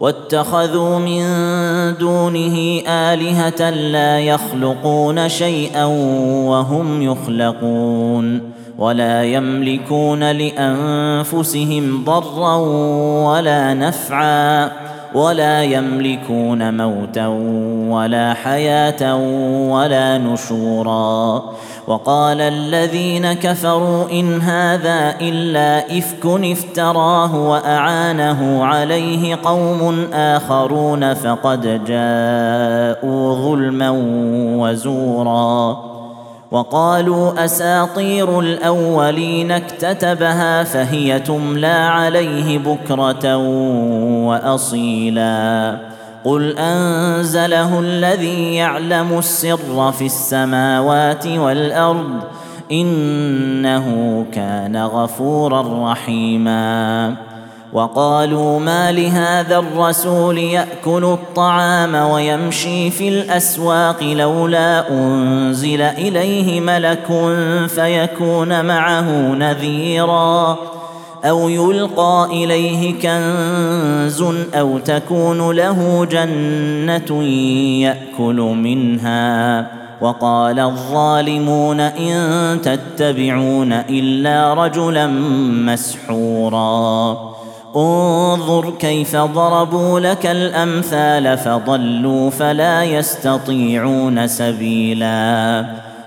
واتخذوا من دونه آلهة لا يخلقون شيئا وهم يخلقون ولا يملكون لأنفسهم ضرا ولا نفعا ولا يملكون موتا ولا حياة ولا نشورا وقال الذين كفروا إن هذا إلا إفك افتراه وأعانه عليه قوم آخرون فقد جاءوا ظلما وزورا. وقالوا أساطير الأولين اكتتبها فهي تملى عليه بكرة وأصيلا. قل انزله الذي يعلم السر في السماوات والارض انه كان غفورا رحيما وقالوا ما لهذا الرسول ياكل الطعام ويمشي في الاسواق لولا انزل اليه ملك فيكون معه نذيرا أو يلقى إليه كنز أو تكون له جنة يأكل منها. وقال الظالمون إن تتبعون إلا رجلا مسحورا. انظر كيف ضربوا لك الأمثال فضلوا فلا يستطيعون سبيلا.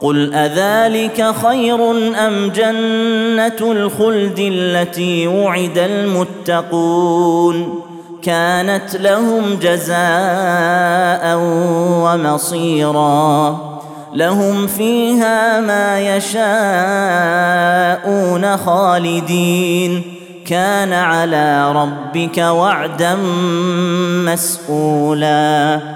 قل أذلك خير أم جنة الخلد التي وعد المتقون كانت لهم جزاء ومصيرا لهم فيها ما يشاءون خالدين كان على ربك وعدا مسئولا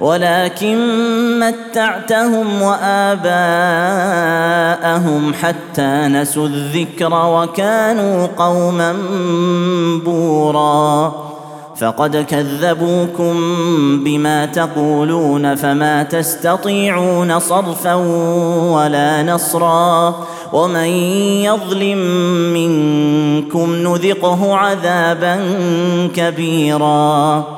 ولكن متعتهم وآباءهم حتى نسوا الذكر وكانوا قوما بورا. فقد كذبوكم بما تقولون فما تستطيعون صرفا ولا نصرا. ومن يظلم منكم نذقه عذابا كبيرا.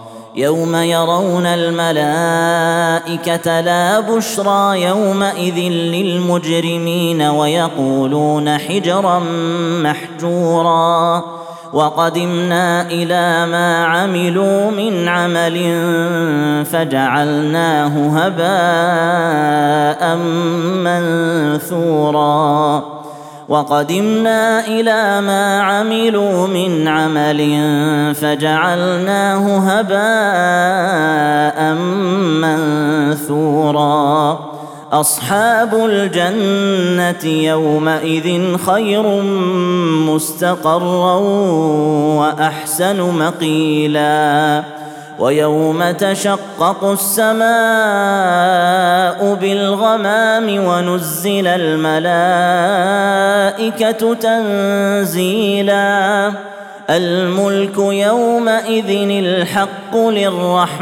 يوم يرون الملائكة لا بشرى يومئذ للمجرمين ويقولون حجرا محجورا وقدمنا إلى ما عملوا من عمل فجعلناه هباء منثورا وقدمنا إلى ما عملوا من عمل فجعلناه هباء منثورا. أصحاب الجنة يومئذ خير مستقرا وأحسن مقيلا. ويوم تشقق السماء بالغمام ونزل الملائكة تنزيلا. الملك يومئذ الحق للرحمن.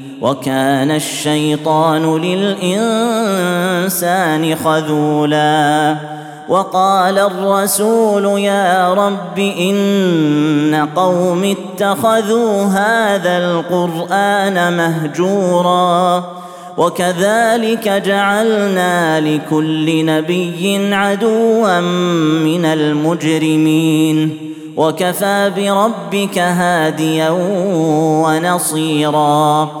وكان الشيطان للإنسان خذولا وقال الرسول يا رب إن قوم اتخذوا هذا القرآن مهجورا وكذلك جعلنا لكل نبي عدوا من المجرمين وكفى بربك هاديا ونصيرا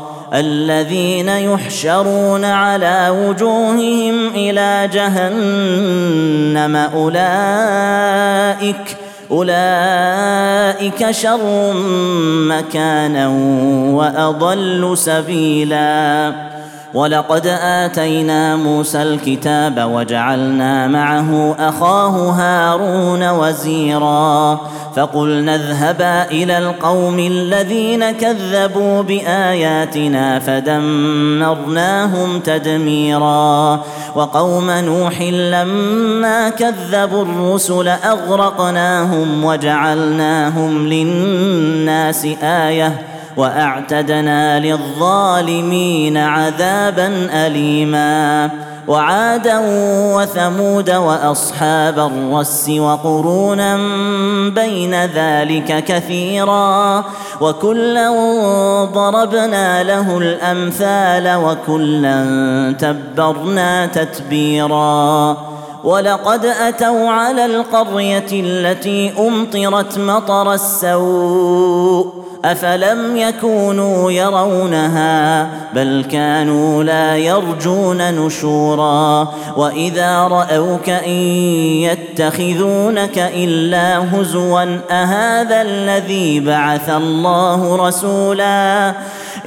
الذين يحشرون على وجوههم إلى جهنم أولئك أولئك شر مكانا وأضل سبيلا ولقد آتينا موسى الكتاب وجعلنا معه أخاه هارون وزيرا فقلنا اذهبا إلى القوم الذين كذبوا بآياتنا فدمرناهم تدميرا وقوم نوح لما كذبوا الرسل أغرقناهم وجعلناهم للناس آية وأعتدنا للظالمين عذابا اليما. وعادا وثمود وأصحاب الرس وقرونا بين ذلك كثيرا. وكلا ضربنا له الأمثال وكلا تبرنا تتبيرا. ولقد أتوا على القرية التي أمطرت مطر السوء أفلم يكونوا يرونها بل كانوا لا يرجون نشورا وإذا رأوك إن يتخذونك إلا هزوا أهذا الذي بعث الله رسولا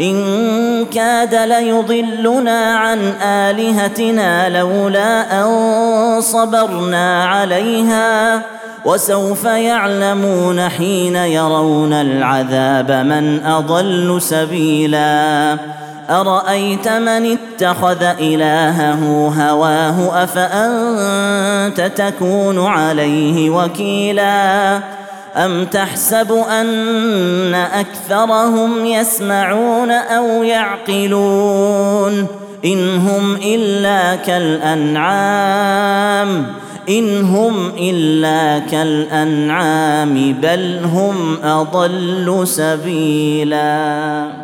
إن كاد ليضلنا عن آلهتنا لولا أن صبرنا عليها وسوف يعلمون حين يرون العذاب من أضل سبيلا. أرأيت من اتخذ إلهه هواه أفأنت تكون عليه وكيلا؟ ام تحسب ان اكثرهم يسمعون أو يعقلون ان هم الا كالانعام ان هم الا كالانعام بل هم اضل سبيلا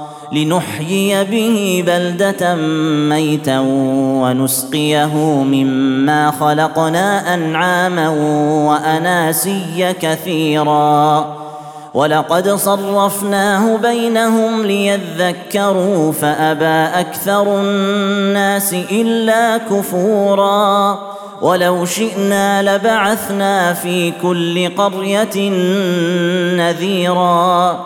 لنحيي به بلدة ميتا ونسقيه مما خلقنا أنعاما وأناسيا كثيرا. ولقد صرفناه بينهم ليذكروا فأبى أكثر الناس إلا كفورا. ولو شئنا لبعثنا في كل قرية نذيرا.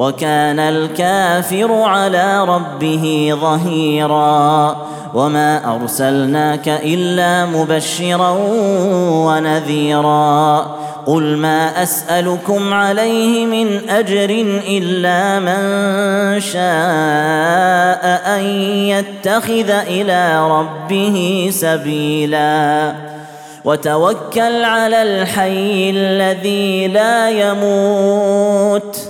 وكان الكافر على ربه ظهيرا وما أرسلناك إلا مبشرا ونذيرا قل ما أسألكم عليه من أجر إلا من شاء أن يتخذ إلى ربه سبيلا وتوكل على الحي الذي لا يموت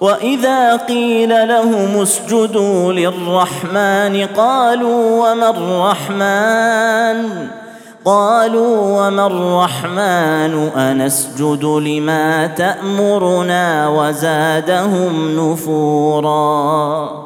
وإذا قيل لهم اسجدوا للرحمن قالوا وما الرحمن؟ قالوا وما الرحمن؟ أنسجد لما تأمرنا وزادهم نفورا.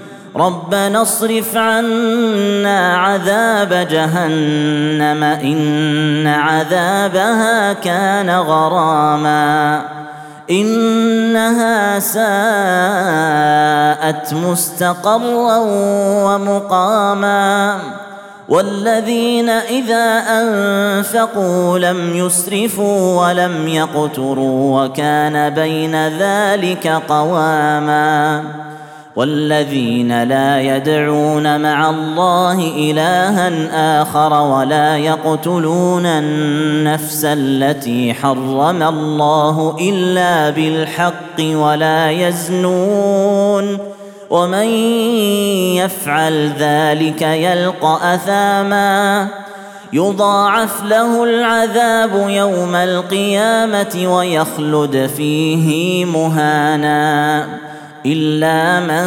ربنا اصرف عنا عذاب جهنم إن عذابها كان غراما إنها ساءت مستقرا ومقاما والذين إذا أنفقوا لم يسرفوا ولم يقتروا وكان بين ذلك قواما والذين لا يدعون مع الله إلها آخر ولا يقتلون النفس التي حرم الله إلا بالحق ولا يزنون ومن يفعل ذلك يلقى أثاما يضاعف له العذاب يوم القيامة ويخلد فيه مهانا إلا من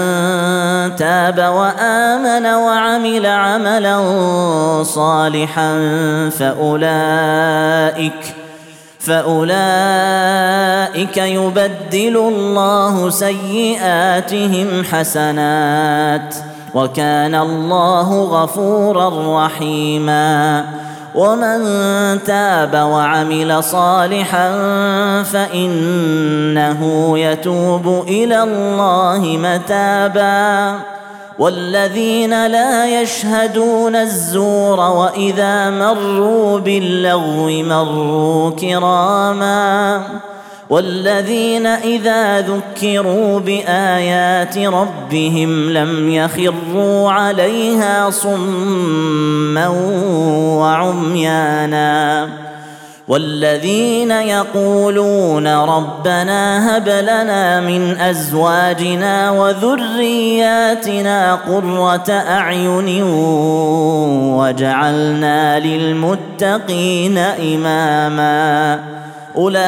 تاب وآمن وعمل عملا صالحا فأولئك فأولئك يبدل الله سيئاتهم حسنات وكان الله غفورا رحيما ومن تاب وعمل صالحا فإنه يتوب إلى الله متابا. والذين لا يشهدون الزور وإذا مروا باللغو مروا كراما. والذين إذا ذكروا بآيات ربهم لم يخروا عليها صما وعميانا والذين يقولون ربنا هب لنا من أزواجنا وذرياتنا قرة أعين وجعلنا للمتقين إماما أولئك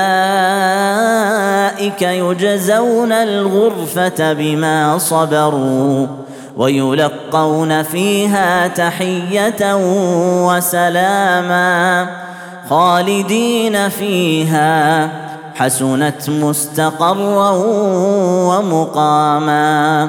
يجزون الغرفة بما صبروا ويلقون فيها تحية وسلاما خالدين فيها حسنت مستقرا ومقاما